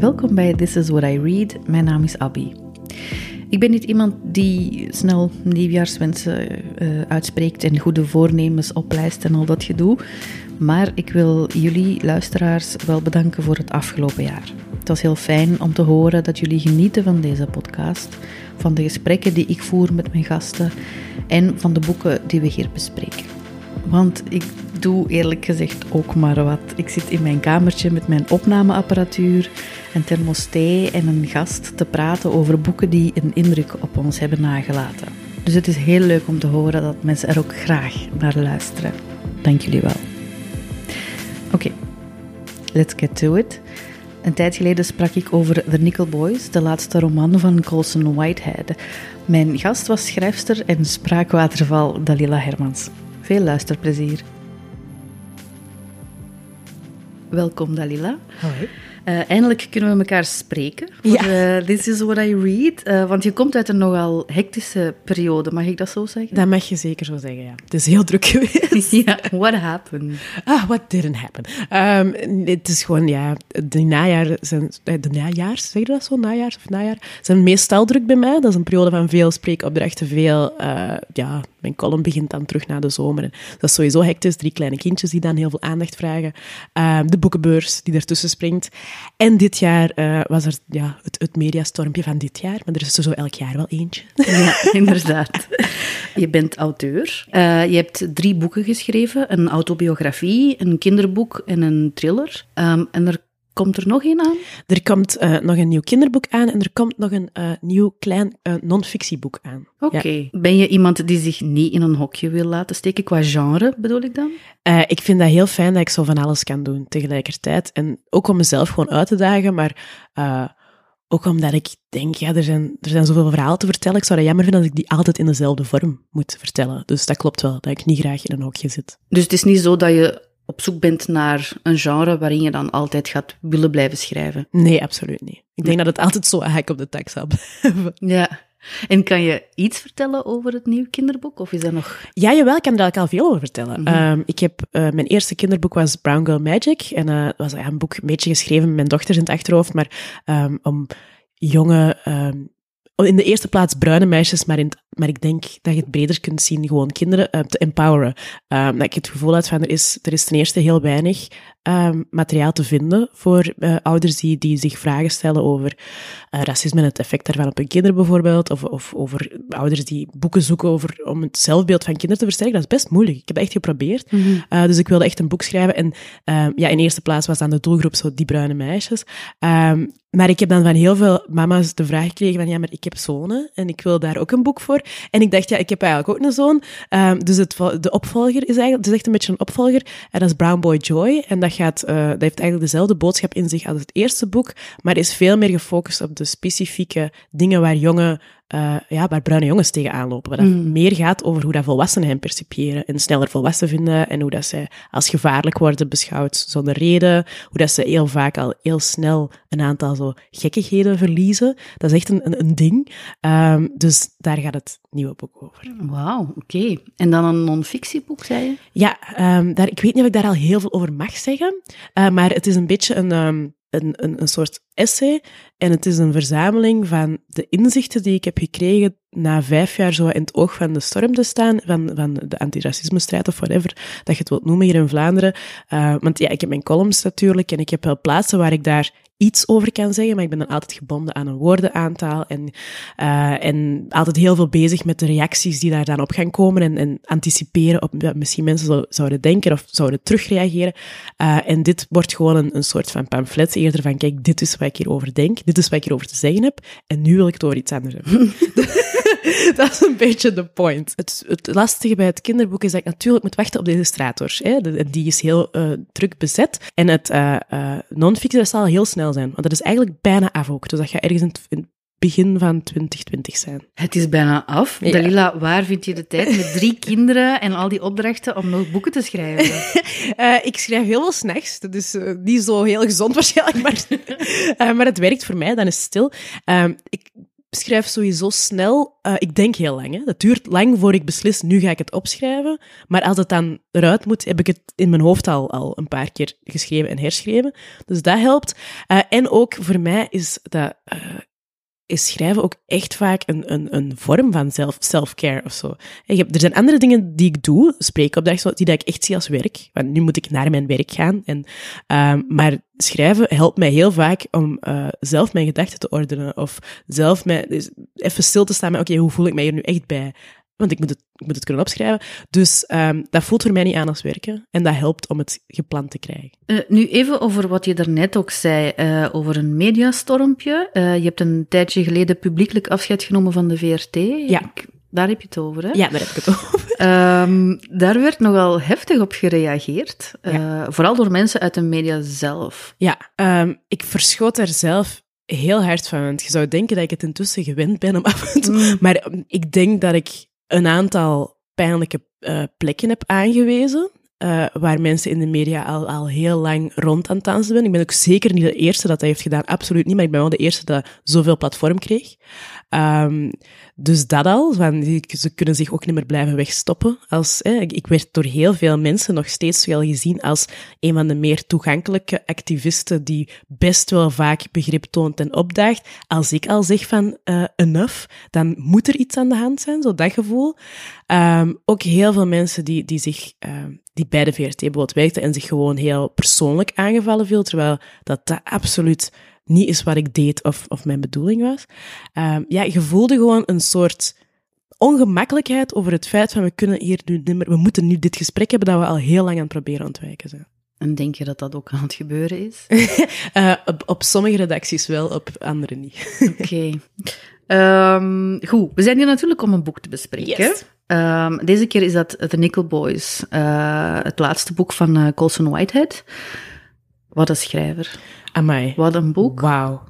Welkom bij This is What I Read. Mijn naam is Abby. Ik ben niet iemand die snel nieuwjaarswensen uh, uitspreekt en goede voornemens oplijst en al dat gedoe. Maar ik wil jullie luisteraars wel bedanken voor het afgelopen jaar. Het was heel fijn om te horen dat jullie genieten van deze podcast, van de gesprekken die ik voer met mijn gasten en van de boeken die we hier bespreken. Want ik doe eerlijk gezegd ook maar wat. Ik zit in mijn kamertje met mijn opnameapparatuur, een thermostat en een gast te praten over boeken die een indruk op ons hebben nagelaten. Dus het is heel leuk om te horen dat mensen er ook graag naar luisteren. Dank jullie wel. Oké, let's get to it. Een tijd geleden sprak ik over The Nickel Boys, de laatste roman van Colson Whitehead. Mijn gast was schrijfster en spraakwaterval Dalila Hermans. Veel luisterplezier. Welkom Dalila. Hoi. Uh, eindelijk kunnen we elkaar spreken voor ja. uh, This is What I Read. Uh, want je komt uit een nogal hectische periode, mag ik dat zo zeggen? Dat mag je zeker zo zeggen, ja. Het is heel druk geweest. ja, what happened? Ah, what didn't happen? Um, het is gewoon, ja, de najaar zijn... De najaars, zeg je dat zo? Najaars of najaar? zijn meestal druk bij mij. Dat is een periode van veel spreekopdrachten, veel... ja, mijn column begint dan terug na de zomer. En dat is sowieso hectisch. Drie kleine kindjes die dan heel veel aandacht vragen. Uh, de boekenbeurs die ertussen springt. En dit jaar uh, was er ja, het, het mediastormpje van dit jaar. Maar er is er zo elk jaar wel eentje. Ja, inderdaad. Je bent auteur. Uh, je hebt drie boeken geschreven. Een autobiografie, een kinderboek en een thriller. Um, en er Komt er nog een aan? Er komt uh, nog een nieuw kinderboek aan en er komt nog een uh, nieuw klein uh, non-fictieboek aan. Oké. Ja. Ben je iemand die zich niet in een hokje wil laten steken? Qua genre bedoel ik dan? ik vind dat heel fijn dat ik zo van alles kan doen tegelijkertijd. En ook om mezelf gewoon uit te dagen, maar ook omdat ik denk, ja, er zijn, er zijn zoveel verhalen te vertellen. Ik zou dat jammer vinden als ik die altijd in dezelfde vorm moet vertellen. Dus dat klopt wel, dat ik niet graag in een hokje zit. Dus het is niet zo dat je op zoek bent naar een genre waarin je dan altijd gaat willen blijven schrijven. Nee, absoluut niet. Ik denk dat het altijd zo hek op de tak zal blijven. Ja. En kan je iets vertellen over het nieuwe kinderboek? Of is dat nog... Ja, jawel, ik kan er al veel over vertellen. Mm -hmm. um, ik heb, uh, mijn eerste kinderboek was Brown Girl Magic. En uh, was ja, een boek een beetje geschreven met mijn dochters in het achterhoofd, maar um, om jonge um, in de eerste plaats bruine meisjes, maar, in maar ik denk dat je het breder kunt zien, gewoon kinderen uh, te empoweren. Um, dat ik het gevoel had van, er is, er is ten eerste heel weinig um, materiaal te vinden voor uh, ouders die, die zich vragen stellen over uh, racisme en het effect daarvan op hun kinderen bijvoorbeeld, of, of over ouders die boeken zoeken over, om het zelfbeeld van kinderen te versterken. Dat is best moeilijk. Ik heb dat echt geprobeerd. Mm -hmm. dus ik wilde echt een boek schrijven. En um, ja, in eerste plaats was dan de doelgroep zo die bruine meisjes. Maar ik heb dan van heel veel mama's de vraag gekregen van, ja, maar ik heb zonen en ik wil daar ook een boek voor. En ik dacht, ja, ik heb eigenlijk ook een zoon. Um, dus het, de opvolger is eigenlijk, het is echt een beetje een opvolger. En dat is Brown Boy Joy. En dat, gaat, uh, dat heeft eigenlijk dezelfde boodschap in zich als het eerste boek, maar is veel meer gefocust op de specifieke dingen waar jonge uh, ja, waar bruine jongens tegenaan lopen. Waar mm. meer gaat over hoe dat volwassenen hen percipiëren en sneller volwassen vinden en hoe dat zij als gevaarlijk worden beschouwd zonder reden. Hoe dat ze heel vaak al heel snel een aantal zo gekkigheden verliezen. Dat is echt een, een, een ding. Um, dus daar gaat het nieuwe boek over. Wauw, oké. Okay. En dan een non-fictieboek, zei je? Ja, um, daar, ik weet niet of ik daar al heel veel over mag zeggen, uh, maar het is een beetje een... Um, een, een, een soort essay. En het is een verzameling van de inzichten die ik heb gekregen na vijf jaar zo in het oog van de storm te staan, van, van de antiracisme-strijd of whatever, dat je het wilt noemen hier in Vlaanderen. Uh, want ja, ik heb mijn columns natuurlijk en ik heb wel plaatsen waar ik daar iets over kan zeggen, maar ik ben dan altijd gebonden aan een woordenaantaal en, uh, en altijd heel veel bezig met de reacties die daar dan op gaan komen en, en anticiperen op wat misschien mensen zouden denken of zouden terugreageren. Uh, en dit wordt gewoon een, een soort van pamflet eerder van, kijk, dit is wat ik hierover denk, dit is wat ik hierover te zeggen heb en nu wil ik het over iets anders hebben. dat is een beetje de point. Het, het, lastige bij het kinderboek is dat ik natuurlijk moet wachten op de illustrator. Hè? Die is heel uh, druk bezet. En het uh, uh, non-fiction zal heel snel zijn, want dat is eigenlijk bijna af ook. Dus dat gaat ergens in, in begin van 2020 zijn. Het is bijna af. Ja. Dalila, waar vind je de tijd met drie kinderen en al die opdrachten om nog boeken te schrijven? uh, ik schrijf heel veel s'nachts. Dat is uh, niet zo heel gezond waarschijnlijk, maar, uh, maar het werkt voor mij. Dan is het stil. ik schrijf sowieso snel. Uh, ik denk heel lang. Hè. Dat duurt lang voor ik beslis, nu ga ik het opschrijven. Maar als het dan eruit moet, heb ik het in mijn hoofd al, al een paar keer geschreven en herschreven. Dus dat helpt. Uh, en ook voor mij is dat is schrijven ook echt vaak een, een, een vorm van self, self-care of zo. er zijn andere dingen die ik doe, spreekopdracht, die dat ik echt zie als werk. Want nu moet ik naar mijn werk gaan. En, uh, maar schrijven helpt mij heel vaak om uh, zelf mijn gedachten te ordenen. Of zelf mij, dus even stil te staan met, oké, hoe voel ik mij hier nu echt bij? Want ik moet het, ik moet het kunnen opschrijven. Dus um, dat voelt voor mij niet aan als werken. En dat helpt om het gepland te krijgen. Uh, nu even over wat je daarnet ook zei, uh, over een mediastormpje. Uh, je hebt een tijdje geleden publiekelijk afscheid genomen van de VRT. Ja. Ik, daar heb je het over, hè? Ja, daar heb ik het over. Um, daar werd nogal heftig op gereageerd. Ja. Vooral door mensen uit de media zelf. Ja, um, ik verschoot daar zelf heel hard van. Want je zou denken dat ik het intussen gewend ben om af en toe... Mm. Maar ik denk dat ik een aantal pijnlijke uh, plekken heb aangewezen. Uh, waar mensen in de media al, al heel lang rond aan het zijn. Ik ben ook zeker niet de eerste dat dat heeft gedaan, absoluut niet, maar ik ben wel de eerste dat zoveel platform kreeg. Um, dus dat al, van, ze kunnen zich ook niet meer blijven wegstoppen. Als, ik werd door heel veel mensen nog steeds wel gezien als een van de meer toegankelijke activisten die best wel vaak begrip toont en opdaagt. Als ik al zeg van uh, enough, dan moet er iets aan de hand zijn, zo dat gevoel. Um, ook heel veel mensen die, die zich um, die bij de VRT bijvoorbeeld werkten en zich gewoon heel persoonlijk aangevallen viel, terwijl dat, dat absoluut niet is wat ik deed of, of mijn bedoeling was. Um, ja, je voelde gewoon een soort ongemakkelijkheid over het feit van we kunnen hier nu nimmer, we moeten nu dit gesprek hebben dat we al heel lang aan het proberen ontwijken zijn. En denk je dat dat ook aan het gebeuren is? uh, op, op, sommige redacties wel, op andere niet. Oké. Okay. Um, goed, we zijn hier natuurlijk om een boek te bespreken. Yes. Um, deze keer is dat The Nickel Boys, uh, het laatste boek van uh, Colson Whitehead. Wat een schrijver. Amai. Wat een boek. Wauw.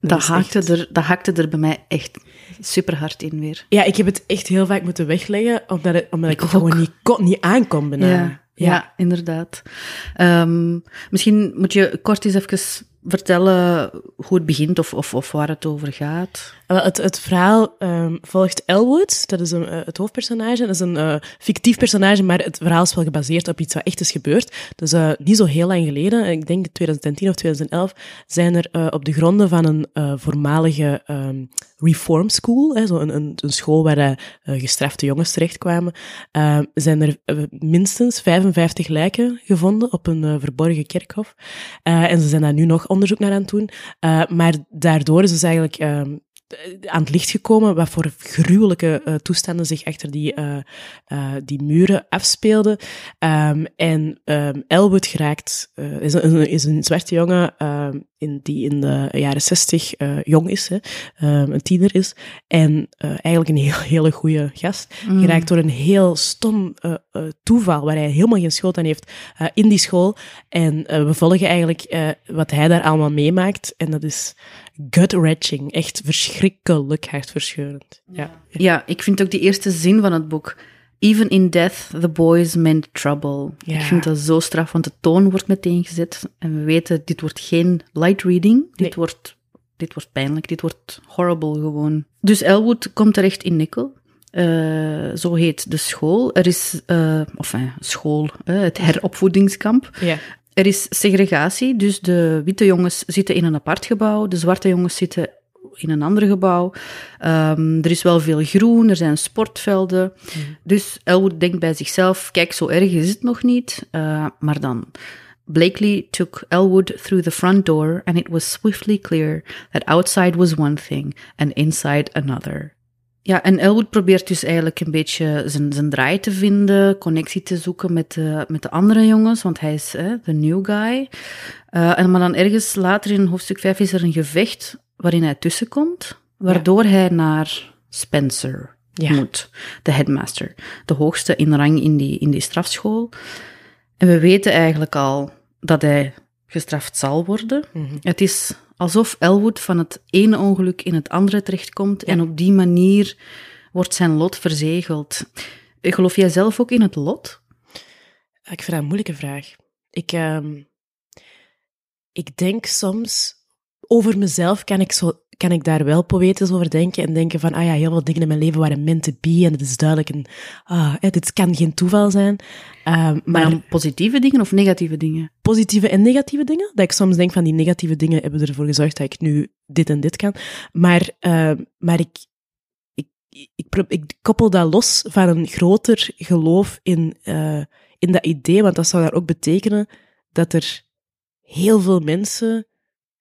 Dat, dat, haakte echt... er, dat haakte er bij mij echt super hard in weer. Ja, ik heb het echt heel vaak moeten wegleggen, omdat, het, omdat ik, ik het gewoon niet, kon, niet aankom bijna. Ja, ja. ja inderdaad. Um, misschien moet je kort eens even vertellen hoe het begint of, of, of waar het over gaat? Het, het verhaal um, volgt Elwood, dat is een, uh, het hoofdpersonage. Dat is een uh, fictief personage, maar het verhaal is wel gebaseerd op iets wat echt is gebeurd. Dus niet zo heel lang geleden, ik denk 2010 of 2011, zijn er op de gronden van een voormalige um, reform school, hè, zo een, een, een school waar gestrafte jongens terechtkwamen, zijn er minstens 55 lijken gevonden op een verborgen kerkhof. en ze zijn daar nu nog onderzoek naar aan het doen. Uh, maar daardoor is dus eigenlijk uh, aan het licht gekomen wat voor gruwelijke uh, toestanden zich achter die, die muren afspeelden. Um, en um, Elwood geraakt, is, een, is een zwarte jongen ehm, in, die in de jaren zestig jong is, hè, een tiener is. En eigenlijk een heel, hele goede gast. Mm. Geraakt door een heel stom toeval waar hij helemaal geen schuld aan heeft in die school. En we volgen eigenlijk wat hij daar allemaal meemaakt. En dat is gut-wrenching. Echt verschrikkelijk hartverscheurend. Ja. ja, ik vind ook die eerste zin van het boek. Even in death, the boys meant trouble. Ja. Ik vind dat zo straf, want de toon wordt meteen gezet. En we weten, dit wordt geen light reading. Dit, nee. wordt, dit wordt pijnlijk, dit wordt horrible gewoon. Dus Elwood komt terecht in Nickel. Uh, zo heet de school. Er is, uh, of uh, school, het heropvoedingskamp. Ja. Er is segregatie, dus de witte jongens zitten in een apart gebouw, de zwarte jongens zitten in een ander gebouw. Um, er is wel veel groen, er zijn sportvelden. Mm. Dus Elwood denkt bij zichzelf, kijk, zo erg is het nog niet. Uh, maar dan... Blakely took Elwood through the front door, and it was swiftly clear that outside was one thing and inside another. Ja, en Elwood probeert dus eigenlijk een beetje zijn, zijn draai te vinden, connectie te zoeken met de, met de andere jongens, want hij is de new guy. Uh, en maar dan ergens later in hoofdstuk 5 is er een gevecht waarin hij tussenkomt, waardoor ja. hij naar Spencer ja. moet, de headmaster, de hoogste in rang in die, in die strafschool. En we weten eigenlijk al dat hij gestraft zal worden. Mm -hmm. Het is alsof Elwood van het ene ongeluk in het andere terechtkomt ja. en op die manier wordt zijn lot verzegeld. Geloof jij zelf ook in het lot? Ik vind dat een moeilijke vraag. Ik, uh, ik denk soms, over mezelf kan ik, zo, kan ik daar wel poëtisch over denken en denken van, ah ja, heel veel dingen in mijn leven waren meant to be en het is duidelijk een, ah, dit kan geen toeval zijn. Um, maar, maar positieve dingen of negatieve dingen? Positieve en negatieve dingen. Dat ik soms denk van die negatieve dingen hebben ervoor gezorgd dat ik nu dit en dit kan. Maar, uh, maar ik, ik, ik, ik, koppel dat los van een groter geloof in, uh, in dat idee, want dat zou daar ook betekenen dat er heel veel mensen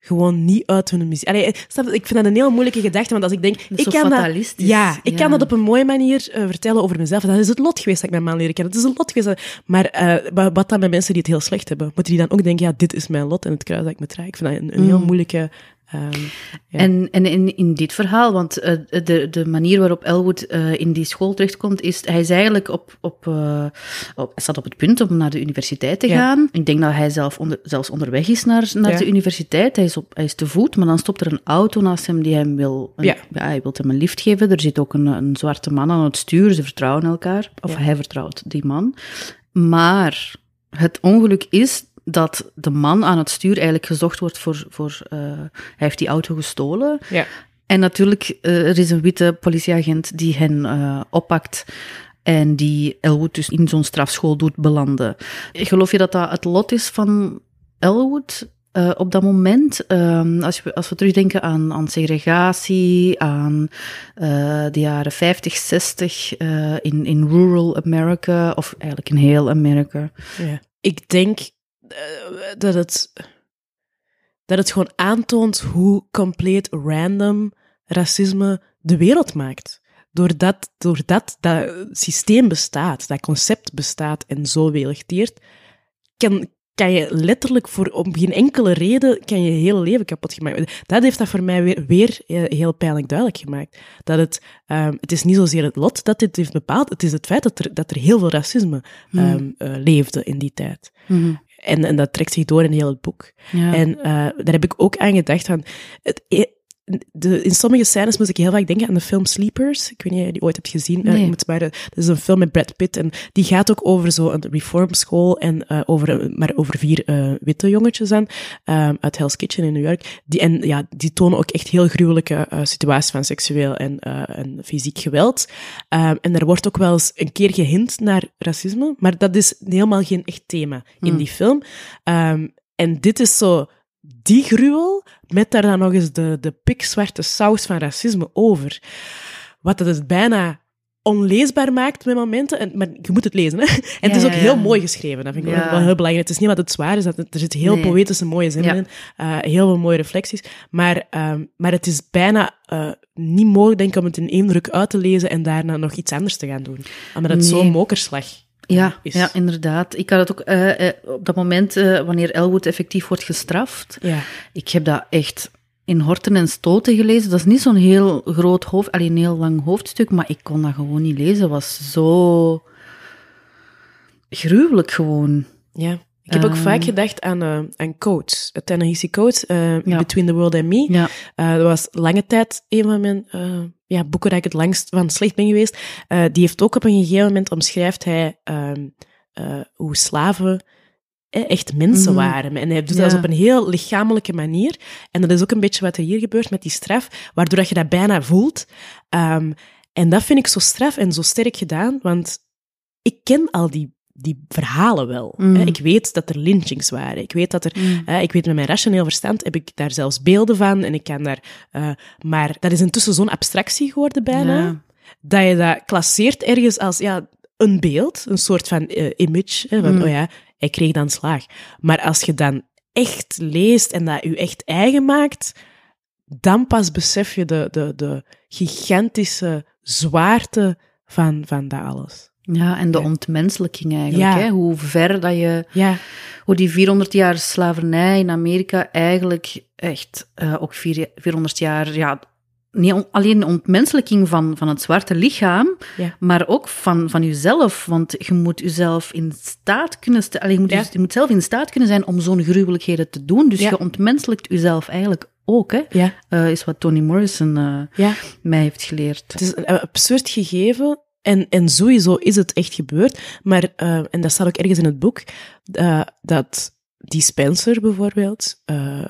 gewoon niet uit hun muziek. Allee, ik vind dat een heel moeilijke gedachte, want als ik denk, ik kan dat, ja, ik kan dat op een mooie manier uh, vertellen over mezelf. Dat is het lot geweest dat ik mijn man leren kennen. Het is een lot geweest. Maar uh, wat dan met mensen die het heel slecht hebben? Moeten die dan ook denken, ja, dit is mijn lot en het kruis dat ik me draag? Ik vind dat een, een heel mm. moeilijke Um, En, en in, in dit verhaal, want uh, de, de manier waarop Elwood uh, in die school terechtkomt, is hij is eigenlijk op, op, uh, op, hij staat op het punt om naar de universiteit te gaan. Ik denk dat hij zelf onder, zelfs onderweg is naar, naar de universiteit. Hij is, op, hij is te voet, maar dan stopt er een auto naast hem die hem wil, een, ja. hij wil hem een lift geven. Er zit ook een, een zwarte man aan het stuur, ze vertrouwen elkaar. Of hij vertrouwt die man. Maar het ongeluk is dat de man aan het stuur eigenlijk gezocht wordt voor... voor uh, hij heeft die auto gestolen. Ja. En natuurlijk, uh, er is een witte politieagent die hen uh, oppakt en die Elwood dus in zo'n strafschool doet belanden. Geloof je dat dat het lot is van Elwood? Uh, op dat moment, uh, als, we, als we terugdenken aan, aan segregatie, aan uh, de jaren 50, 60 in, in rural America, of eigenlijk in heel Amerika. Ja. Ik denk eh, dat het, dat het gewoon aantoont hoe compleet random racisme de wereld maakt. Doordat, doordat dat systeem bestaat, dat concept bestaat en zo weligteert, kan, kan je letterlijk voor om geen enkele reden kan je, je hele leven kapot gemaakt Dat heeft dat voor mij weer, weer eh, heel pijnlijk duidelijk gemaakt. Dat het, um, het is niet zozeer het lot dat dit heeft bepaald, het is het feit dat er, dat er heel veel racisme um, uh, leefde in die tijd. Mm en, en dat trekt zich door in heel het boek. Ja. En uh, daar heb ik ook aan gedacht van... Het, e- de, in sommige scènes moest ik heel vaak denken aan de film Sleepers. Ik weet niet of je die ooit hebt gezien. Eh, nee. Uh, maar, dat is een film met Brad Pitt. En die gaat ook over zo'n reformschool. En uh, over, maar over vier uh, witte jongetjes aan. uit Hell's Kitchen in New York. Die, en ja, die tonen ook echt heel gruwelijke situaties van seksueel en, en fysiek geweld. en er wordt ook wel eens een keer gehint naar racisme. Maar dat is helemaal geen echt thema in hmm. die film. Um, en dit is zo die gruwel, met daar dan nog eens de, de pikzwarte saus van racisme over. Wat het dus bijna onleesbaar maakt met momenten. En, maar je moet het lezen. Hè? En het is ook heel mooi geschreven. Dat vind ik wel heel belangrijk. Het is niet wat het zwaar is. Dat, er zitten heel poëtische mooie zinnen in. Uh, heel veel mooie reflecties. Maar, um, maar het is bijna uh, niet mogelijk, denk ik, om het in één druk uit te lezen en daarna nog iets anders te gaan doen. Omdat het zo'n mokerslag ja, ja, inderdaad. Ik had het ook uh, uh, op dat moment, uh, wanneer Elwood effectief wordt gestraft. Ja. Ik heb dat echt in horten en stoten gelezen. Dat is niet zo'n heel groot hoofd, alleen een heel lang hoofdstuk, maar ik kon dat gewoon niet lezen. Het was zo gruwelijk gewoon. Ja. Ik heb ook vaak gedacht aan, aan Coach, het Tennessee Coach, Between the World and Me. Ja. Dat was lange tijd een van mijn ja, boeken dat ik het langst van slecht ben geweest. die heeft ook op een gegeven moment omschrijft hij ehm, hoe slaven echt mensen mhm. waren. En hij doet dat op een heel lichamelijke manier. En dat is ook een beetje wat er hier gebeurt met die straf, waardoor dat je dat bijna voelt. Um, en dat vind ik zo straf en zo sterk gedaan, want ik ken al die die verhalen wel. Mm. Ik weet dat er lynchings waren. Ik weet dat er, mm. ik weet met mijn rationeel verstand heb ik daar zelfs beelden van en ik kan daar, uh, maar dat is intussen zo'n abstractie geworden bijna, dat je dat klasseert ergens als, ja, een beeld, een soort van uh, image, hè, van, mm. oh ja, hij kreeg dan slaag. Maar als je dan echt leest en dat je echt eigen maakt, dan pas besef je de, de, de gigantische zwaarte van, van dat alles. Ja, en de ontmenselijking eigenlijk. Hè? Hoe ver dat je. Ja. Hoe die 400 jaar slavernij in Amerika eigenlijk echt uh, ook 400 jaar. Ja, niet alleen de ontmenselijking van, van het zwarte lichaam, ja. maar ook van, van jezelf. Want je moet jezelf in staat kunnen stellen. Je, moet je moet zelf in staat kunnen zijn om zo'n gruwelijkheden te doen. Dus je ontmenselijkt jezelf eigenlijk ook. Hè? Ja. Uh, is wat Toni Morrison uh, mij heeft geleerd. Het is een absurd gegeven en, en sowieso is het echt gebeurd. Maar, uh, en dat staat ook ergens in het boek, uh, dat die Spencer bijvoorbeeld, uh,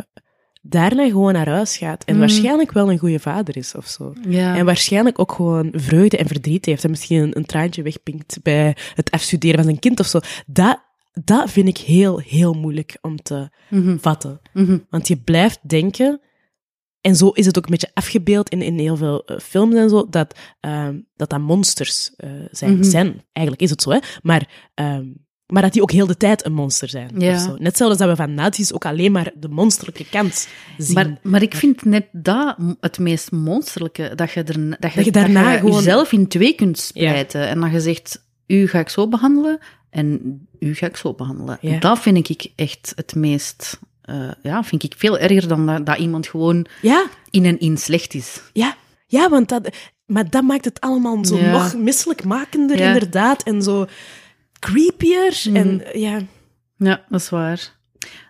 daarna gewoon naar huis gaat en waarschijnlijk wel een goede vader is of zo. Ja. En waarschijnlijk ook gewoon vreugde en verdriet heeft en misschien een, een traantje wegpinkt bij het afstuderen van zijn kind of zo. Dat, dat vind ik heel, heel moeilijk om te Mhm. vatten. Mhm. Want je blijft denken, en zo is het ook een beetje afgebeeld in, in heel veel eh, films en zo, dat ehm, dat, dat monsters eh, zijn. Mhm. zijn. Eigenlijk is het zo, hè. Maar, ehm, maar dat die ook heel de tijd een monster zijn. Ja. of zo. Net zoals dat we van nazi's ook alleen maar de monsterlijke kant zien. Maar, maar ik vind net dat het meest monsterlijke. Dat je, er, dat je, Dat je daarna dat je gewoon- jezelf in twee kunt splijten. En dat je zegt, u ga ik zo behandelen en u ga ik zo behandelen. Ja. Dat vind ik echt het meest... eh, ja, vind ik veel erger dan dat, dat iemand gewoon ja, in en in slecht is. ja, ja, want dat... Maar dat maakt het allemaal zo Ja. nog misselijkmakender, Ja. inderdaad. En zo creepier. En ja... Ja, dat is waar.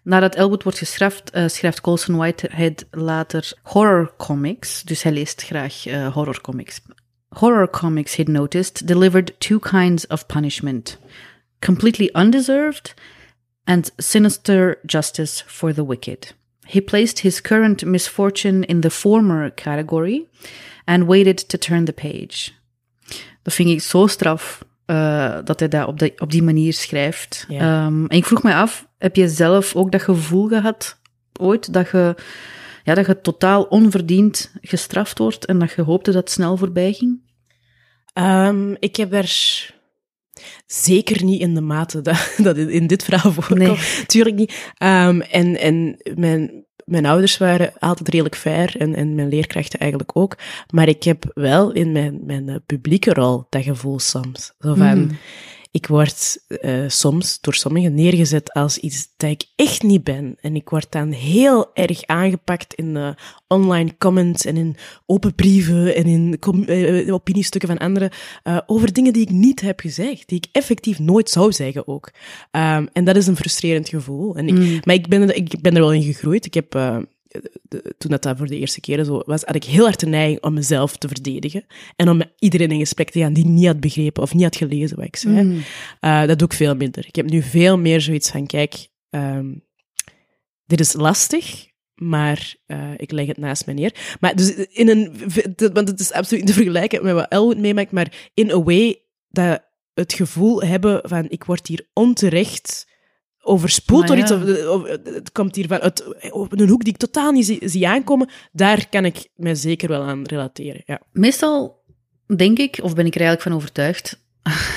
Nadat Elwood wordt geschrapt, eh, schrijft Colson Whitehead later horror comics. Dus hij leest graag eh, horror comics. Horror comics, he'd noticed, delivered two kinds of punishment. Completely undeserved and sinister justice for the wicked. He placed his current misfortune in the former category and waited to turn the page. Dat vind ik zo straf eh, dat hij dat op, die op die manier schrijft. Ehm, en ik vroeg me af, heb je zelf ook dat gevoel gehad ooit dat je, ja, dat je totaal onverdiend gestraft wordt en dat je hoopte dat het snel voorbij ging? Ehm, ik heb er zeker niet in de mate dat, dat in, dit verhaal voorkomt. Nee. Tuurlijk niet. Ehm, en en mijn, mijn ouders waren altijd redelijk fair en, en mijn leerkrachten eigenlijk ook. Maar ik heb wel in mijn, mijn eh, publieke rol dat gevoel soms. Zo van, Mhm. Ik word eh, soms door sommigen neergezet als iets dat ik echt niet ben. En ik word dan heel erg aangepakt in eh, online comments en in open brieven en in eh, opiniestukken van anderen over dingen die ik niet heb gezegd, die ik effectief nooit zou zeggen ook. Ehm, en dat is een frustrerend gevoel. En ik, Maar ik ben, er, ik ben er wel in gegroeid. Ik heb... de- toen dat, dat voor de eerste keer zo was, had ik heel hard de neiging om mezelf te verdedigen. En om met iedereen in gesprek te gaan die niet had begrepen of niet had gelezen wat ik zei. Eh, dat doe ik veel minder. Ik heb nu veel meer zoiets van, kijk, ehm, dit is lastig, maar eh, ik leg het naast me neer. Maar dus in een, want het is absoluut niet te vergelijken met wat Elwood meemaakt, maar in a way dat het gevoel hebben van, ik word hier onterecht overspoeld door iets, of, of het komt hier van uit, op een hoek die ik totaal niet zie, zie aankomen, daar kan ik mij zeker wel aan relateren, ja. Meestal denk ik, of ben ik er eigenlijk van overtuigd,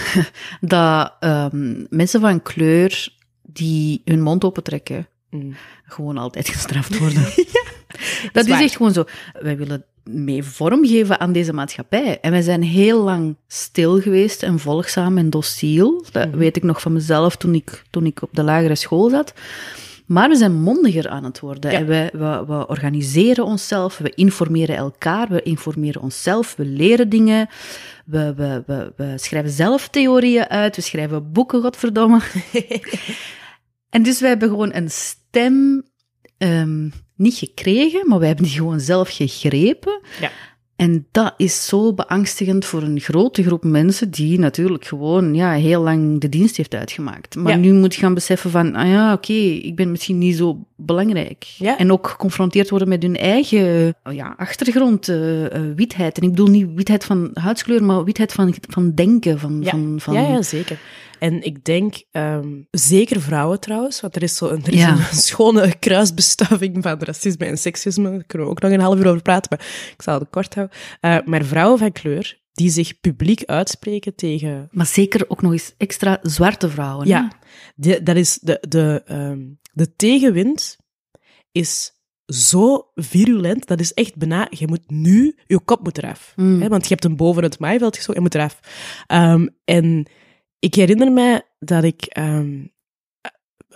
dat ehm, mensen van kleur die hun mond opentrekken, Mm. gewoon altijd gestraft worden. dat is waar. echt gewoon zo. Wij willen mee vorm geven aan deze maatschappij. En wij zijn heel lang stil geweest en volgzaam en dociel. Dat Mhm. weet ik nog van mezelf toen ik, toen ik op de lagere school zat. Maar we zijn mondiger aan het worden. Ja. En wij, we, we organiseren onszelf, we informeren elkaar, we informeren onszelf, we leren dingen. We, we, we, we schrijven zelf theorieën uit, we schrijven boeken, godverdomme. en dus wij hebben gewoon een stem ehm, niet gekregen, maar wij hebben die gewoon zelf gegrepen. Ja. En dat is zo beangstigend voor een grote groep mensen die natuurlijk gewoon ja, heel lang de dienst heeft uitgemaakt. Maar Ja. nu moet je gaan beseffen van, ah ja, oké, ik ben misschien niet zo belangrijk. Ja. En ook geconfronteerd worden met hun eigen oh ja, achtergrond, eh, eh, witheid. En ik bedoel niet witheid van huidskleur, maar witheid van, van denken. Van, Ja. van, van, Ja, ja, zeker. En ik denk, ehm, zeker vrouwen trouwens, want er is, zo een, er is Ja. een schone kruisbestuiving van racisme en seksisme. Daar kunnen we ook nog een half uur over praten, maar ik zal het kort houden. Eh, maar vrouwen van kleur die zich publiek uitspreken tegen Maar zeker ook nog eens extra zwarte vrouwen. Ja, de, dat is de, de, ehm, de tegenwind is zo virulent, dat is echt bijna, je moet nu, je kop moet eraf. Mm. Hè, want je hebt hem boven het maaiveld gezocht, je moet eraf. Ehm, en ik herinner mij dat ik ehm,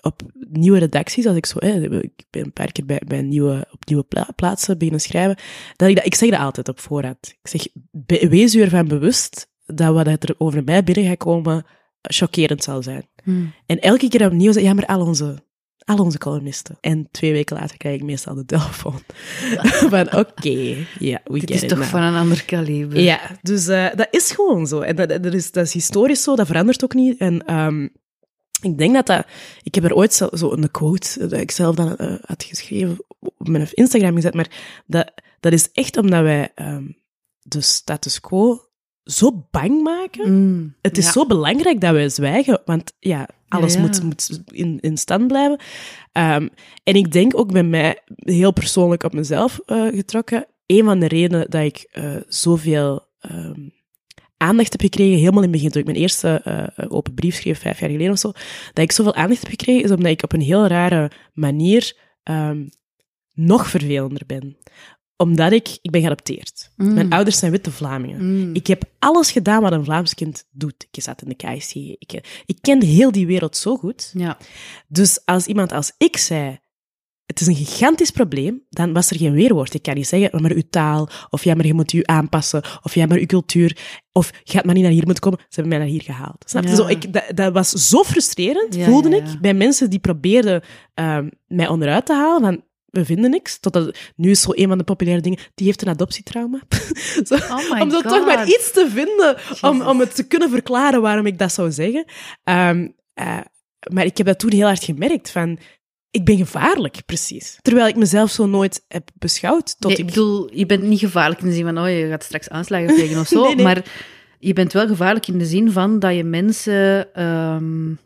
op nieuwe redacties, als ik zo, hè, ik ben een paar keer bij, bij nieuwe, op nieuwe pla- plaatsen beginnen schrijven, dat ik, dat, ik zeg dat altijd op voorhand. Ik zeg, be- wees u ervan bewust dat wat er over mij binnen gaat komen, chockerend zal zijn. Hmm. En elke keer opnieuw zei ja, maar al onze, al onze columnisten. En twee weken later krijg ik meestal de telefoon. van, oké, ja, we Dit get is it toch now. van een ander kaliber. Ja, dus eh, dat is gewoon zo. En dat, dat, is, dat is historisch zo, dat verandert ook niet. En ehm, Ik denk dat dat... Ik heb er ooit zo, zo een quote dat ik zelf dan uh, had geschreven op mijn Instagram gezet, maar dat, dat is echt omdat wij um, de status quo zo bang maken. Mm, het is ja. zo belangrijk dat wij zwijgen, want ja, alles ja, ja. Moet, moet in, in stand blijven. Um, en ik denk ook bij mij, heel persoonlijk op mezelf uh, getrokken, een van de redenen dat ik uh, zoveel um, aandacht heb gekregen, helemaal in het begin, toen ik mijn eerste uh, open brief schreef, vijf jaar geleden of zo, dat ik zoveel aandacht heb gekregen, is omdat ik op een heel rare manier um, nog vervelender ben omdat ik, ik ben geadopteerd. Mm. Mijn ouders zijn witte Vlamingen. Mm. Ik heb alles gedaan wat een Vlaams kind doet. Ik zat in de KSC. Ik, ik kende heel die wereld zo goed. Ja. Dus als iemand als ik zei, het is een gigantisch probleem, dan was er geen weerwoord. Ik kan niet zeggen, maar uw taal, of ja, maar je moet u aanpassen, of ja, maar uw cultuur, of je gaat maar niet naar hier moeten komen. Ze hebben mij naar hier gehaald. Snap je? Ja. Zo, ik, dat, dat, was zo frustrerend, ja, voelde ik, bij mensen die probeerden um, mij onderuit te halen, van we vinden niks. Totdat, nu is zo een van de populaire dingen, die heeft een adoptietrauma. zo, oh om zo God. toch maar iets te vinden, om, om het te kunnen verklaren waarom ik dat zou zeggen. Um, uh, maar ik heb dat toen heel hard gemerkt, van... Ik ben gevaarlijk, precies. Terwijl ik mezelf zo nooit heb beschouwd. Tot nee, ik bedoel, je bent niet gevaarlijk in de zin van, oh, je gaat straks aanslagen plegen of zo. nee, nee. Maar je bent wel gevaarlijk in de zin van dat je mensen... Um,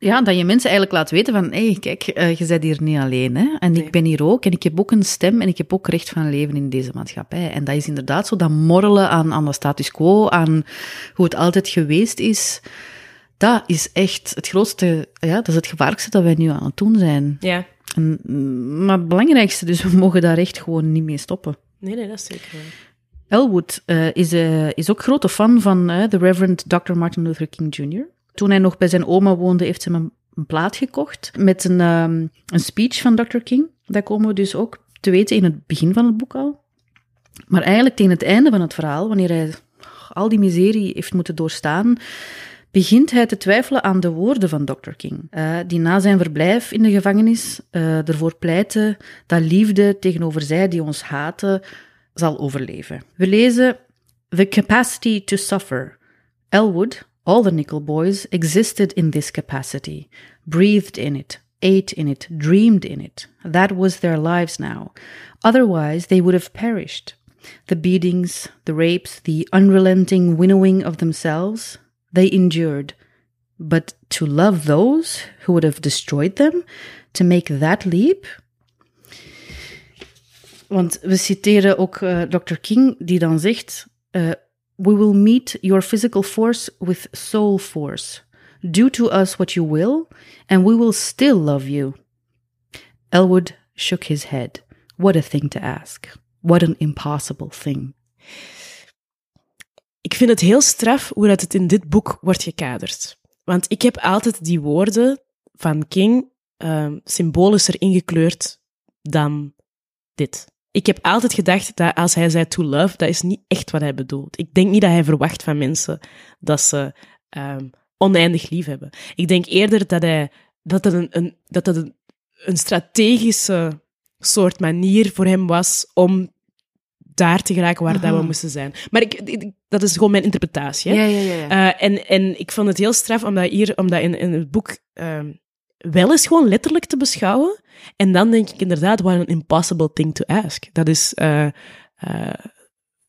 ja, dat je mensen eigenlijk laat weten van, hé, hey, kijk, uh, je bent hier niet alleen, hè. En nee. ik ben hier ook, en ik heb ook een stem, en ik heb ook recht van leven in deze maatschappij. En dat is inderdaad zo, dat morrelen aan, aan de status quo, aan hoe het altijd geweest is, dat is echt het grootste, ja, dat is het gevaarlijkste dat wij nu aan het doen zijn. Ja. En, maar het belangrijkste, dus we mogen daar echt gewoon niet mee stoppen. Nee, nee, dat is zeker Elwood uh, is, uh, is ook grote fan van de Reverend Dr. Martin Luther King Jr., toen hij nog bij zijn oma woonde, heeft ze hem een plaat gekocht met een, um, een speech van Dr. King. Dat komen we dus ook te weten in het begin van het boek al. Maar eigenlijk tegen het einde van het verhaal, wanneer hij al die miserie heeft moeten doorstaan, begint hij te twijfelen aan de woorden van Dr. King, uh, die na zijn verblijf in de gevangenis uh, ervoor pleitte dat liefde tegenover zij die ons haten zal overleven. We lezen The capacity to suffer. Elwood, All the Nickel Boys existed in this capacity, breathed in it, ate in it, dreamed in it. That was their lives now. Otherwise, they would have perished. The beatings, the rapes, the unrelenting winnowing of themselves, they endured. But to love those who would have destroyed them, to make that leap? Want we citeren ook uh, Dr. King, die dan zegt. Uh, We will meet your physical force with soul force. Do to us what you will, and we will still love you. Elwood shook his head. What a thing to ask. What an impossible thing. Ik vind het heel straf hoe dat het in dit boek wordt gekaderd. Want ik heb altijd die woorden van King uh, symbolischer ingekleurd dan dit. Ik heb altijd gedacht dat als hij zei to love, dat is niet echt wat hij bedoelt. Ik denk niet dat hij verwacht van mensen dat ze um, oneindig lief hebben. Ik denk eerder dat hij dat een, een, dat het een, een strategische soort manier voor hem was om daar te geraken waar dat we moesten zijn. Maar ik, ik, dat is gewoon mijn interpretatie. Hè? Ja, ja, ja. ja. Uh, en, en ik vond het heel straf omdat hier, omdat in, in het boek uh, wel eens gewoon letterlijk te beschouwen. En dan denk ik inderdaad, what an impossible thing to ask. Dat is uh, uh,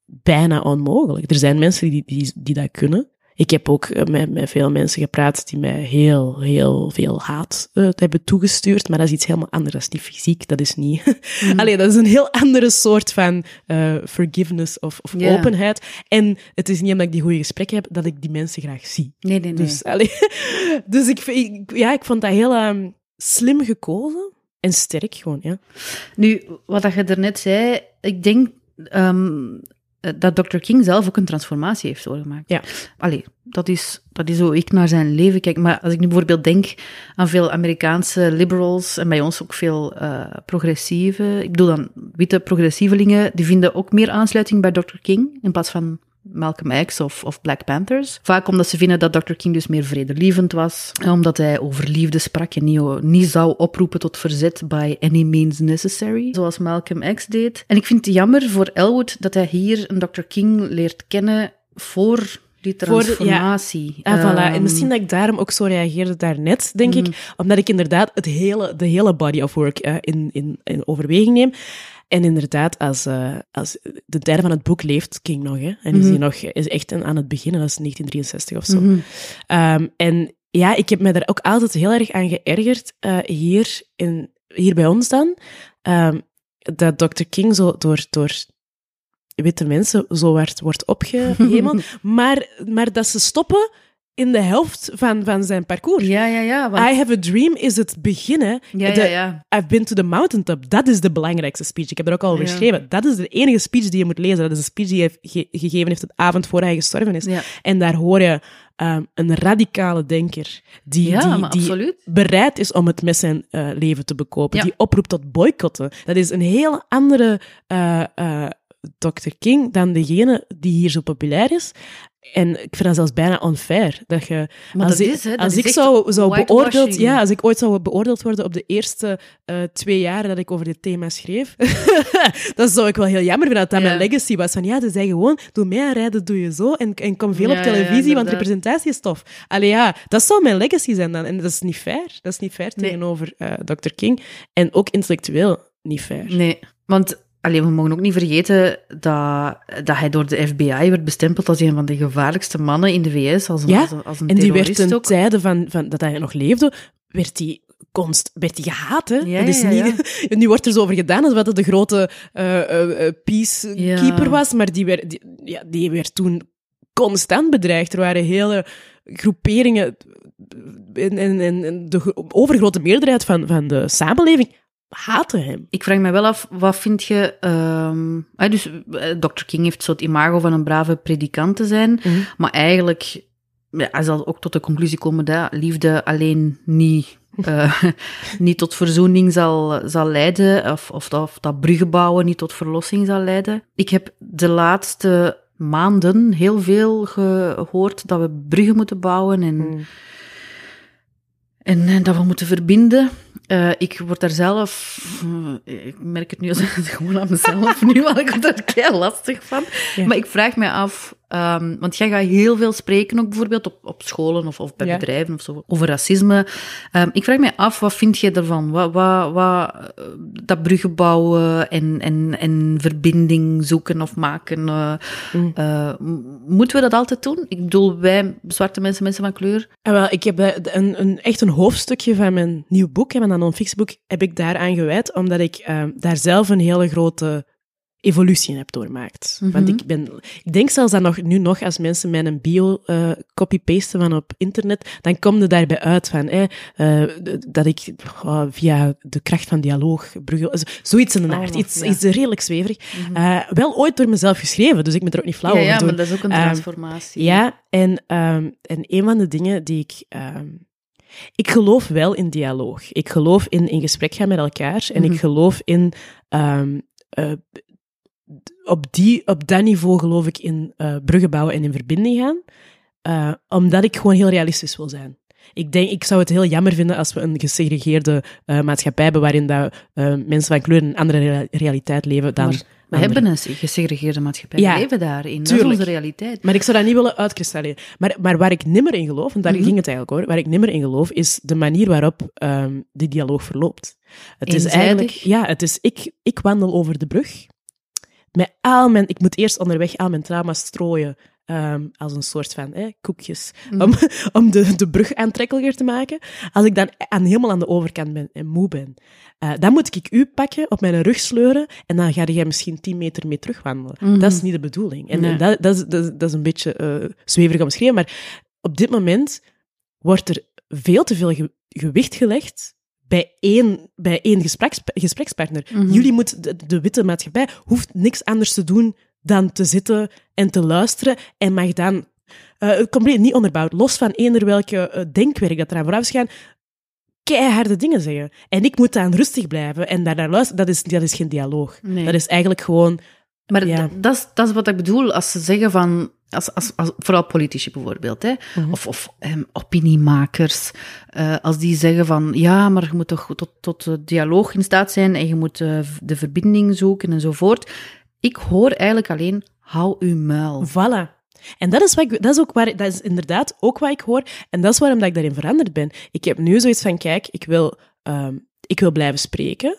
bijna onmogelijk. Er zijn mensen die, die, die dat kunnen. Ik heb ook eh, met, met veel mensen gepraat die mij heel, heel veel haat uh, hebben toegestuurd, maar dat is iets helemaal anders. Dat is niet fysiek, dat is niet... Mm. Allee, dat is een heel andere soort van uh, forgiveness of, of yeah. openheid. En het is niet omdat ik die goede gesprekken heb, dat ik die mensen graag zie. Nee, nee, nee. Dus, allee, dus ik, ik, ja, ik vond dat heel um, slim gekozen en sterk gewoon, ja. Nu, wat je er net zei, ik denk... Um, dat Dr. King zelf ook een transformatie heeft doorgemaakt. Ja. Allee, dat is, dat is hoe ik naar zijn leven kijk. Maar als ik nu bijvoorbeeld denk aan veel Amerikaanse liberals en bij ons ook veel uh, progressieve, ik bedoel dan witte progressievelingen, die vinden ook meer aansluiting bij Dr. King in plaats van Malcolm X of, of Black Panthers. Vaak omdat ze vinden dat Dr. King dus meer vredelievend was, omdat hij over liefde sprak en niet, niet zou oproepen tot verzet by any means necessary, zoals Malcolm X deed. En ik vind het jammer voor Elwood dat hij hier een Dr. King leert kennen voor Die transformatie. Ja, ah, voilà. En misschien dat ik daarom ook zo reageerde daarnet, denk ik. Mm. Omdat ik inderdaad het hele, de hele body of work uh, in, in, in overweging neem. En inderdaad, als, uh, als de derde van het boek leeft King nog, hè, en is, hij mhm. nog, is echt aan het beginnen, dat is 1963 of zo. Mm um, en ja, ik heb me daar ook altijd heel erg aan geërgerd, uh, hier, in, hier bij ons dan, um, dat Dr. King zo door, door witte mensen zo werd, wordt opgehemeld, maar, maar dat ze stoppen in de helft van, van zijn parcours. Ja, ja, ja. Want... I have a dream is het beginnen. Ja, ja, ja. I've been to the mountaintop. Dat is de belangrijkste speech. Ik heb er ook al over geschreven. Dat is de enige speech die je moet lezen. Dat is een speech die hij ge gegeven heeft de avond voor hij gestorven is. En daar hoor je um, een radicale denker die, die, die bereid is om het met zijn uh, leven te bekopen. Die oproept tot boycotten. Dat is een heel andere... Uh, uh, Dr. King dan degene die hier zo populair is. En ik vind dat zelfs bijna unfair. Dat je, als, is, hè, als ik zou, zou beoordeeld, ja, als ik ooit zou beoordeeld worden op de eerste uh, twee jaren dat ik over dit thema schreef, dan zou ik wel heel jammer vinden dat dat mijn legacy was. Van ja, ze zei gewoon, doe mij aan rijden, doe je zo. En, en kom veel op televisie, want representatie is tof. Allee ja, dat zou mijn legacy zijn dan. En dat is niet fair. Dat is niet fair nee. tegenover uh, Dr. King. En ook intellectueel niet fair. Nee, want Alleen, we mogen ook niet vergeten dat, dat hij door de FBI werd bestempeld als een van de gevaarlijkste mannen in de VS. Als een, ja, als als een en die werd ten tijde van, van, dat hij nog leefde, werd hij konst, werd hij gehaat. Hè? Ja, dat is ja, niet, nu wordt er zo over gedaan alsof dat de grote uh, uh, peacekeeper was, maar die werd, die, ja, die werd toen constant bedreigd. Er waren hele groeperingen en, en, en de overgrote meerderheid van, van de samenleving haten hem. Ik vraag me wel af, wat vind je... Um, dus eh, Dr. King heeft zo het imago van een brave predikant te zijn, mhm. maar eigenlijk... hij zal ook tot de conclusie komen dat liefde alleen niet, uh, niet tot verzoening zal, zal leiden, of, of, dat, of dat bruggen bouwen niet tot verlossing zal leiden. Ik heb de laatste maanden heel veel gehoord dat we bruggen moeten bouwen en, mhm. en, en dat we moeten verbinden. Uh, ik word daar zelf, uh, ik merk het nu als gewoon aan mezelf nu, want ik word er heel lastig van. Ja. Maar ik vraag me af, Um, want jij gaat heel veel spreken, ook bijvoorbeeld op, op scholen of, of bij ja. bedrijven of zo, over racisme. Um, ik vraag me af, wat vind je ervan? Wat, wat, wat, dat bruggen bouwen en, en, en verbinding zoeken of maken. Uh, mm. uh, moeten we dat altijd doen? Ik bedoel, wij, zwarte mensen, mensen van kleur. En wel, ik heb een, een, echt een hoofdstukje van mijn nieuw boek, mijn non-fictieboek, heb ik daaraan gewijd, omdat ik uh, daar zelf een hele grote evolutie heb doormaakt. Mm -hmm. Want ik ben, ik denk zelfs dat nog, nu nog, als mensen mijn bio uh, copy-pasten van op internet, dan komt er daarbij uit van, eh, uh, dat ik uh, via de kracht van dialoog, zoiets in de oh, iets, ja. iets redelijk zweverig, mm -hmm. wel ooit door mezelf geschreven, dus ik ben er ook niet flauw ja, over Ja, maar dat is ook een ehm, transformatie. Ja, en, um, en een van de dingen die ik... Um, ik geloof wel in dialoog. Ik geloof in in gesprek gaan met elkaar. En mm -hmm. ik geloof in um, uh, op, die, op dat niveau geloof ik in uh, bruggen bouwen en in verbinding gaan. Uh, omdat ik gewoon heel realistisch wil zijn. Ik denk, ik zou het heel jammer vinden als we een gesegregeerde uh, maatschappij hebben waarin dat, mensen van kleur een andere realiteit leven dan... Maar we hebben een gesegregeerde maatschappij. Ja, we leven daarin. Tuurlijk. Dat is onze realiteit. Maar ik zou dat niet willen uitkristalliseren. Maar, maar waar ik nimmer in geloof, en daar mm -hmm. ging het eigenlijk hoor, waar ik nimmer in geloof, is de manier waarop um, die dialoog verloopt. Het Eenzijdig. is eigenlijk... Ja, het is ik, ik wandel over de brug met al mijn... Ik moet eerst onderweg al mijn trauma's strooien. Um, als een soort van eh, koekjes. Mm. Om, om de, de brug aantrekkelijker te maken. Als ik dan aan, helemaal aan de overkant ben en moe ben, uh, dan moet ik u pakken, op mijn rug sleuren. En dan ga jij misschien tien meter mee terugwandelen. Mm. Dat is niet de bedoeling. En, nee. en dat, dat, is, dat, dat, is een beetje uh, zweverig omschreven. Maar op dit moment wordt er veel te veel ge gewicht gelegd bij één, bij één gespreks, gesprekspartner. Mm -hmm. Jullie moeten, de, de, witte maatschappij hoeft niks anders te doen dan te zitten en te luisteren en mag dan, uh, compleet niet onderbouwd, los van eender welke uh, denkwerk dat eraan vooraf gaan, keiharde dingen zeggen. En ik moet dan rustig blijven en daar naar luisteren. Dat is, dat is geen dialoog. Nee. Dat is eigenlijk gewoon... Maar ja. dat, is, dat is wat ik bedoel als ze zeggen van als, als, als, vooral politici bijvoorbeeld, hè? Mm -hmm. of, of um, opiniemakers, uh, als die zeggen van ja, maar je moet toch tot, tot dialoog in staat zijn en je moet uh, de verbinding zoeken enzovoort. Ik hoor eigenlijk alleen, hou uw muil. Voilà. En dat is, wat ik, dat is ook waar, dat is inderdaad ook wat ik hoor. En dat is waarom dat ik daarin veranderd ben. Ik heb nu zoiets van, kijk, ik wil, ehm, ik wil blijven spreken.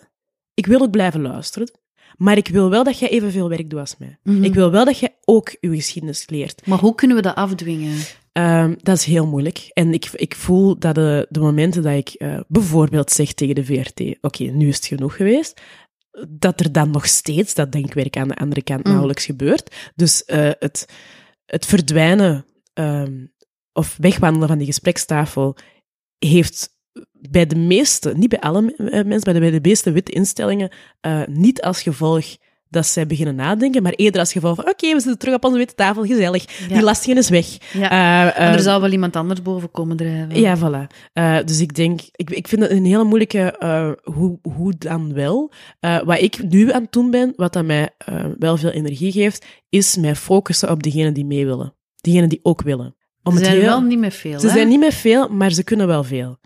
Ik wil ook blijven luisteren. Maar ik wil wel dat jij evenveel werk doet als mij. Mhm. Ik wil wel dat jij ook je geschiedenis leert. Maar hoe kunnen we dat afdwingen? Ehm, dat is heel moeilijk. En ik, ik voel dat de, de momenten dat ik eh, bijvoorbeeld zeg tegen de VRT, oké, nu is het genoeg geweest, dat er dan nog steeds dat denkwerk aan de andere kant Mm. nauwelijks gebeurt. Dus eh, het, het verdwijnen ehm, of wegwandelen van die gesprekstafel heeft bij de meeste, niet bij alle eh, mensen, maar bij de meeste witte instellingen, eh, niet als gevolg dat zij beginnen nadenken, maar eerder als gevolg van oké, we zitten terug op onze witte tafel, gezellig, Ja. die lastige is weg. Ja. Eh, En er zal wel iemand anders boven komen drijven. ja, voilà. Dus ik denk, ik, ik vind het een hele moeilijke, hoe, hoe dan wel. Wat ik nu aan het doen ben, wat dat mij wel veel energie geeft, is mij focussen op diegenen die mee willen. Diegenen die ook willen. Om Ze zijn heel- wel niet meer veel, ze hè? zijn niet meer veel, maar ze kunnen wel veel.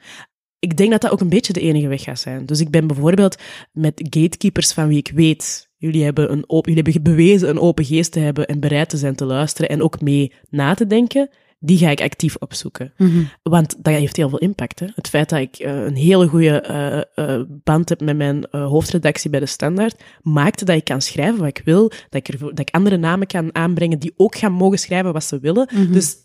Ik denk dat dat ook een beetje de enige weg gaat zijn. Dus ik ben bijvoorbeeld met gatekeepers van wie ik weet, jullie hebben, een open, jullie hebben bewezen een open geest te hebben en bereid te zijn te luisteren en ook mee na te denken, die ga ik actief opzoeken. Mhm. Want dat heeft heel veel impact. Hè? Het feit dat ik eh, een hele goede eh, eh, band heb met mijn hoofdredactie bij de Standaard, maakte dat ik kan schrijven wat ik wil, dat ik, dat ik andere namen kan aanbrengen die ook gaan mogen schrijven wat ze willen. Mhm. Dus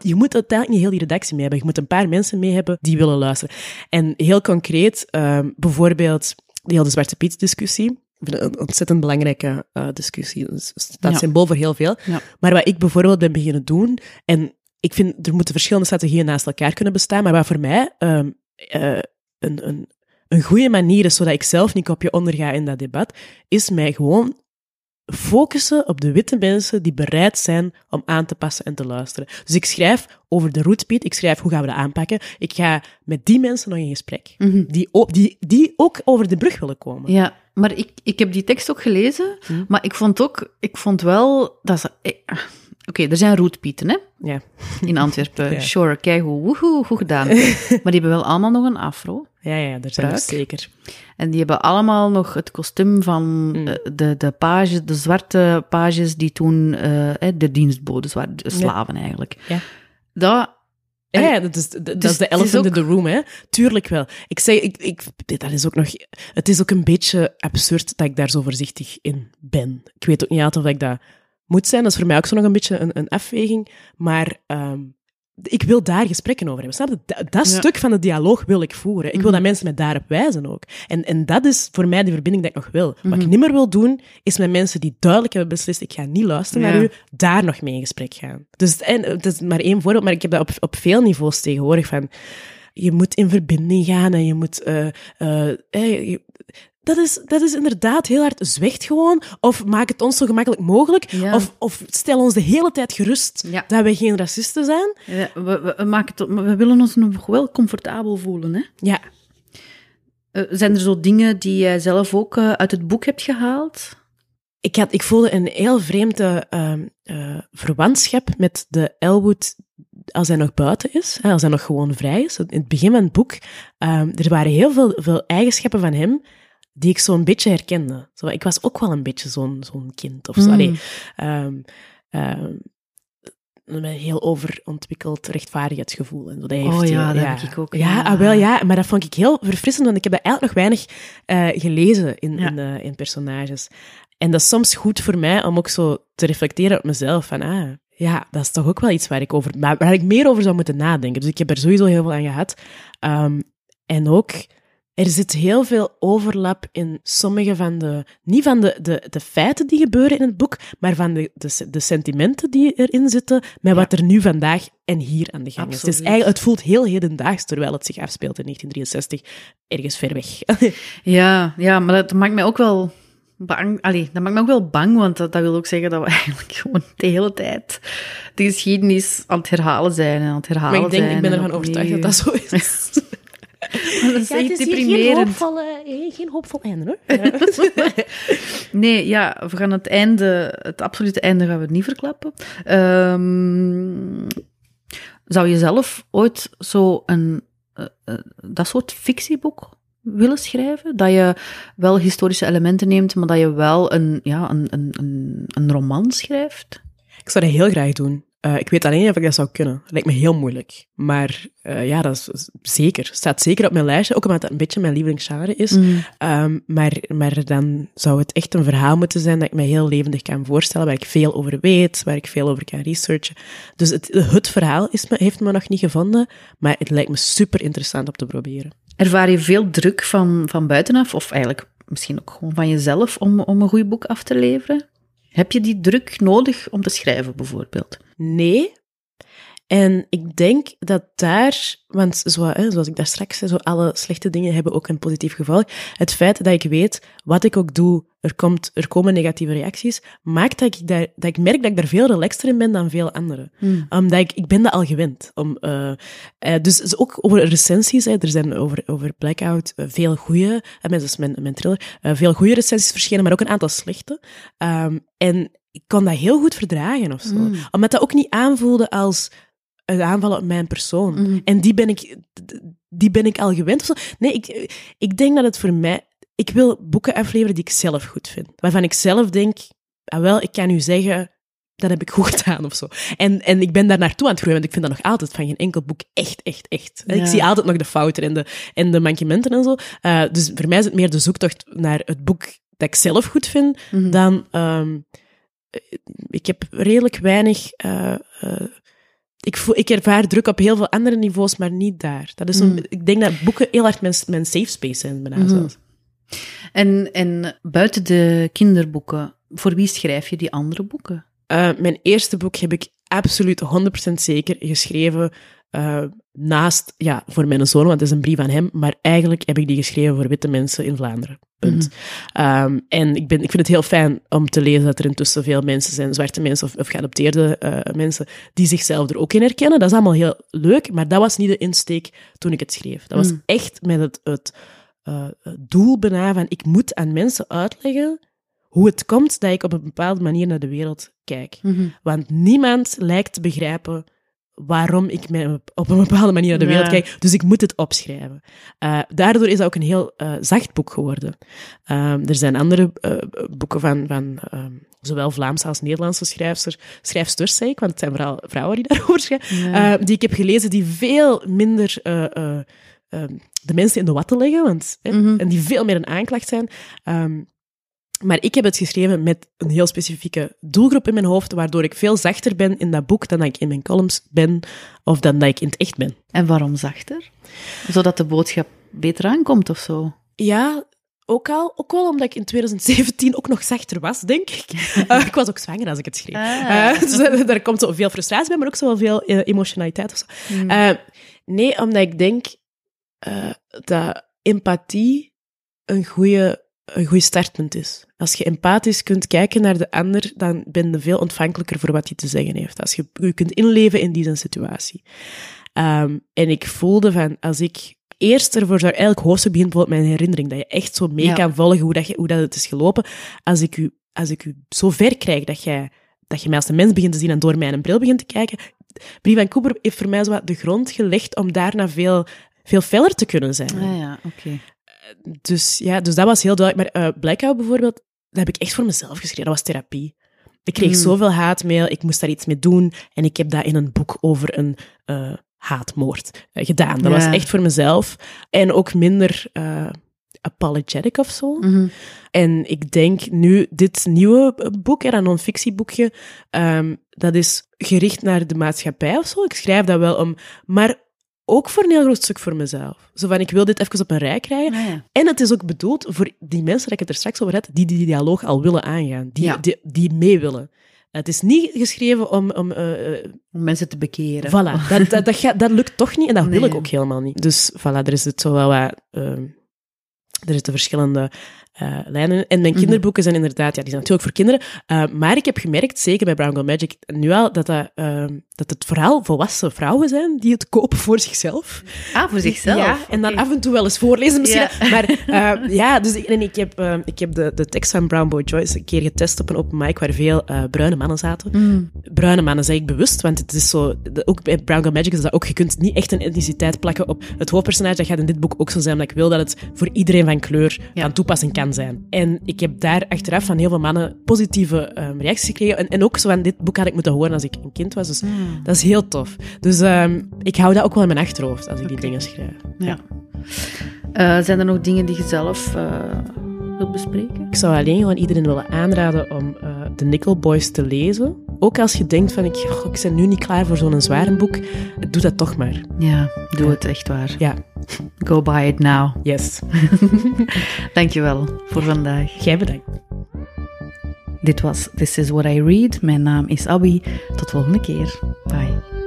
je moet uiteindelijk niet heel die redactie mee hebben. Je moet een paar mensen mee hebben die willen luisteren. En heel concreet, eh, bijvoorbeeld die hele Zwarte Piet discussie. Ik vind het een ontzettend belangrijke eh, discussie. Het staat Ja. symbool voor heel veel. Ja. Maar wat ik bijvoorbeeld ben beginnen doen, en ik vind er moeten verschillende strategieën naast elkaar kunnen bestaan, maar wat voor mij ehm, eh, een, een, een goede manier is, zodat ik zelf niet kopje onderga in dat debat, is mij gewoon focussen op de witte mensen die bereid zijn om aan te passen en te luisteren. Dus ik schrijf over de roetpiet, ik schrijf hoe gaan we dat aanpakken. Ik ga met die mensen nog in gesprek, Mhm. die, ook, die, die ook over de brug willen komen. Ja, maar ik, ik heb die tekst ook gelezen, Hm. maar ik vond ook, ik vond wel dat ze... eh, Oké, er zijn roetpieten, hè, Ja, in Antwerpen. Ja. Sure, kijk hoe, woehoe, goed gedaan. maar die hebben wel allemaal nog een afro. Ja, ja daar zijn er zeker. En die hebben allemaal nog het kostuum van Mm. eh, de, de pages, de zwarte pages die toen eh, de dienstboden waren, de slaven eigenlijk. Ja. Dat, Ja, ja, dat is, dat, dat is de is elephant in the room, hè. Tuurlijk wel. Ik zeg, ik, ik, dat is ook nog... Het is ook een beetje absurd dat ik daar zo voorzichtig in ben. Ik weet ook niet of ik dat moet zijn. Dat is voor mij ook zo nog een beetje een, een afweging. Maar ehm, ik wil daar gesprekken over hebben. Snap je? Dat, dat Ja. stuk van de dialoog wil ik voeren. Ik wil Mhm. dat mensen mij daarop wijzen ook. En, en dat is voor mij de verbinding die ik nog wil. Wat ik Mhm. niet meer wil doen, is met mensen die duidelijk hebben beslist, ik ga niet luisteren naar u, daar nog mee in gesprek gaan. Dus en, het is maar één voorbeeld, maar ik heb dat op, op veel niveaus tegenwoordig van... Je moet in verbinding gaan en je moet... eh, eh, eh, je- dat, is, dat is inderdaad heel hard zwicht gewoon. Of maak het ons zo gemakkelijk mogelijk. Ja. Of, of stel ons de hele tijd gerust Ja. dat wij geen racisten zijn. ja, we, we, we maken het, we willen ons nog wel comfortabel voelen. Hè? Ja, Eh, zijn er zo dingen die jij zelf ook eh, uit het boek hebt gehaald? ik, had, ik voelde een heel vreemde ehm, eh, verwantschap met de Elwood als hij nog buiten is, als hij nog gewoon vrij is. In het begin van het boek, ehm, er waren heel veel, veel eigenschappen van hem die ik zo'n beetje herkende. Zo, ik was ook wel een beetje zo'n zo'n kind of zo. Mm. Allee, ehm, ehm, met een heel overontwikkeld rechtvaardigheidsgevoel. En dat heeft Oh ja, heel- dat heb ik ook, Ja, ja. ah, wel ja, maar dat vond ik heel verfrissend, want ik heb dat eigenlijk nog weinig eh, gelezen in, Ja. in, eh, in personages. En dat is soms goed voor mij om ook zo te reflecteren op mezelf. Van, ah, ja, dat is toch ook wel iets waar ik, over, maar waar ik meer over zou moeten nadenken. Dus ik heb er sowieso heel veel aan gehad. Ehm, en ook, er zit heel veel overlap in sommige van de... Niet van de, de, de feiten die gebeuren in het boek, maar van de, de, de sentimenten die erin zitten, met wat er nu vandaag en hier aan de gang is. Het, is Absoluut. eigenlijk, het voelt heel hedendaags, terwijl het zich afspeelt in 1963, ergens ver weg. Ja, ja, maar dat maakt mij ook wel bang. Allee, dat maakt me ook wel bang, want dat, dat wil ook zeggen dat we eigenlijk gewoon de hele tijd de geschiedenis aan het herhalen zijn en aan het herhalen maar ik denk, zijn. ik ben en ervan overtuigd dat dat zo is. Dat is echt geen deprimerend. hoopvol, eh, geen hoopvol einde, hoor. Nee, ja, we gaan het einde, het absolute einde gaan we niet verklappen. Ehm, zou je zelf ooit zo een, eh, eh, dat soort fictieboek willen schrijven? Dat je wel historische elementen neemt, maar dat je wel een, ja, een, een, een, een roman schrijft? Ik zou dat heel graag doen. Uh, ik weet alleen niet of ik dat zou kunnen. Dat lijkt me heel moeilijk. Maar uh, ja, dat is zeker. Staat zeker op mijn lijstje, ook omdat het een beetje mijn lievelingsgenre is. Mm. Um, maar, maar dan zou het echt een verhaal moeten zijn dat ik me heel levendig kan voorstellen, waar ik veel over weet, waar ik veel over kan researchen. Dus het, het verhaal is me, heeft me nog niet gevonden, maar het lijkt me super interessant om te proberen. Ervaar je veel druk van, van buitenaf, of eigenlijk misschien ook gewoon van jezelf, om, om een goed boek af te leveren? Heb je die druk nodig om te schrijven, bijvoorbeeld? Nee. En ik denk dat daar, want zo, hè, zoals ik daar straks zei, zo alle slechte dingen hebben ook een positief gevolg. Het feit dat ik weet, wat ik ook doe, er, komt, er komen negatieve reacties, maakt dat ik, daar, dat ik merk dat ik daar veel relaxter in ben dan veel anderen. Hmm. Omdat ik, ik ben dat al gewend. Om, uh, uh, dus ook over recensies, hè, er zijn over, over Blackout uh, veel goede, en dat is mijn, mijn thriller, veel goede recensies verschenen, maar ook een aantal slechte. Um, en ik kon dat heel goed verdragen of zo. Mm. Omdat dat ook niet aanvoelde als een aanval op mijn persoon. Mm. En die ben ik, die ben ik al gewend. Of zo. Nee, ik, ik denk dat het voor mij... Ik wil boeken afleveren die ik zelf goed vind. Waarvan ik zelf denk, ah wel, ik kan u zeggen, dat heb ik goed gedaan of zo. En, en ik ben daar naartoe aan het groeien, want ik vind dat nog altijd van geen enkel boek echt, echt, echt. Ik zie altijd nog de fouten en de, en de mankementen en zo. Uh, dus voor mij is het meer de zoektocht naar het boek dat ik zelf goed vind, mm dan... Um, ik heb redelijk weinig. Uh, uh, ik, voel, ik ervaar druk op heel veel andere niveaus, maar niet daar. Dat is een, mm. Ik denk dat boeken heel hard mijn, mijn safe space zijn, bijna mm zelfs. En, en buiten de kinderboeken, voor wie schrijf je die andere boeken? Uh, mijn eerste boek heb ik absoluut 100% zeker geschreven uh, naast, ja, voor mijn zoon, want het is een brief aan hem, maar eigenlijk heb ik die geschreven voor witte mensen in Vlaanderen. Punt. Mm um, en ik, ben, ik vind het heel fijn om te lezen dat er intussen veel mensen zijn, zwarte mensen of, of geadopteerde uh, mensen, die zichzelf er ook in herkennen. Dat is allemaal heel leuk, maar dat was niet de insteek toen ik het schreef. Dat was mm. echt met het, het uh, doel bijna van, ik moet aan mensen uitleggen hoe het komt dat ik op een bepaalde manier naar de wereld kijk. Mm -hmm. Want niemand lijkt te begrijpen waarom ik me op een bepaalde manier naar de wereld kijk. Dus ik moet het opschrijven. Uh, daardoor is dat ook een heel uh, zacht boek geworden. Um, er zijn andere uh, boeken van, van um, zowel Vlaamse als Nederlandse schrijfsters, schrijfsters, zei ik, want het zijn vooral vrouwen die daarover schrijven, ja. die ik heb gelezen die veel minder um, de mensen in de watten leggen, want, mm -hmm. en die veel meer een aanklacht zijn. Maar ik heb het geschreven met een heel specifieke doelgroep in mijn hoofd, waardoor ik veel zachter ben in dat boek dan dat ik in mijn columns ben, of dan dat ik in het echt ben. En waarom zachter? Zodat de boodschap beter aankomt of zo? Ja, ook al. Ook wel omdat ik in 2017 ook nog zachter was, denk ik. Uh, ik was ook zwanger als ik het schreef. Ah. Uh, dus daar komt zo veel frustratie bij, maar ook zo veel uh, emotionaliteit of zo. Hmm. nee, omdat ik denk dat empathie een goede een goed startpunt is. Als je empathisch kunt kijken naar de ander, dan ben je veel ontvankelijker voor wat hij te zeggen heeft. Als je je kunt inleven in die situatie. Um, en ik voelde van, als ik eerst ervoor zou, elk hoofdstuk begint bijvoorbeeld een herinnering, dat je echt zo mee kan volgen hoe, dat, je, hoe dat het is gelopen. Als ik u, als ik u zo ver krijg dat jij dat je mij als een mens begint te zien en door mij een bril begint te kijken. Brief van Cooper heeft voor mij zo wat de grond gelegd om daarna veel, veel feller te kunnen zijn. Ah, ja, oké dus ja, dus dat was heel duidelijk. Maar uh, Blackout bijvoorbeeld, dat heb ik echt voor mezelf geschreven. Dat was therapie. Ik kreeg mm. zoveel haatmail, ik moest daar iets mee doen. En ik heb dat in een boek over een uh, haatmoord uh, gedaan. Dat was echt voor mezelf. En ook minder apologetic of zo. Mm -hmm. En ik denk nu, dit nieuwe boek, een non-fictieboekje, um, dat is gericht naar de maatschappij of zo. Ik schrijf dat wel om... Maar ook voor een heel groot stuk voor mezelf. Zo van, ik wil dit even op een rij krijgen. Ah, ja. En het is ook bedoeld voor die mensen, dat ik het er straks over had, die die dialoog al willen aangaan. Die, ja. die, die mee willen. Het is niet geschreven om... Om, uh, om mensen te bekeren. Voilà, dat, dat, dat, gaat, dat, lukt toch niet en dat nee. wil ik ook helemaal niet. Dus voilà, er is het zo wel wat... Uh, er zitten verschillende uh, lijnen. En mijn mhm. kinderboeken zijn inderdaad, ja, die zijn natuurlijk voor kinderen. Uh, maar ik heb gemerkt, zeker bij Brown Girl Magic, nu al, dat, dat, uh, dat het vooral volwassen vrouwen zijn die het kopen voor zichzelf. Ah, voor zichzelf? Ja, en dan af en toe wel eens voorlezen misschien. Ja. Maar ja, dus ik, en ik heb, ik heb de, de tekst van Brown Boy Joyce een keer getest op een open mic waar veel bruine mannen zaten. Mm. Bruine mannen zeg ik bewust, want het is zo, de, ook bij Brown Girl Magic is dat ook, je kunt niet echt een etniciteit plakken op het hoofdpersonage. Dat gaat in dit boek ook zo zijn, omdat ik wil dat het voor iedereen van kleur ja. aan toepassing kan kan zijn. En ik heb daar achteraf van heel veel mannen positieve ehm, reacties gekregen. En, en ook zo van, dit boek had ik moeten horen als ik een kind was. Dus Hmm. dat is heel tof. Dus ehm, ik hou dat ook wel in mijn achterhoofd als ik die dingen schrijf. Ja. Eh, zijn er nog dingen die je zelf eh, wilt bespreken? Ik zou alleen gewoon iedereen willen aanraden om eh The Nickel Boys te lezen. Ook als je denkt van, ik, goh, ik ben nu niet klaar voor zo'n zware boek. Doe dat toch maar. Ja, doe het echt waar. Ja, Go buy it now. yes. Dankjewel voor vandaag. Jij bedankt. Dit was This is What I Read. Mijn naam is Abby. Tot volgende keer. Bye.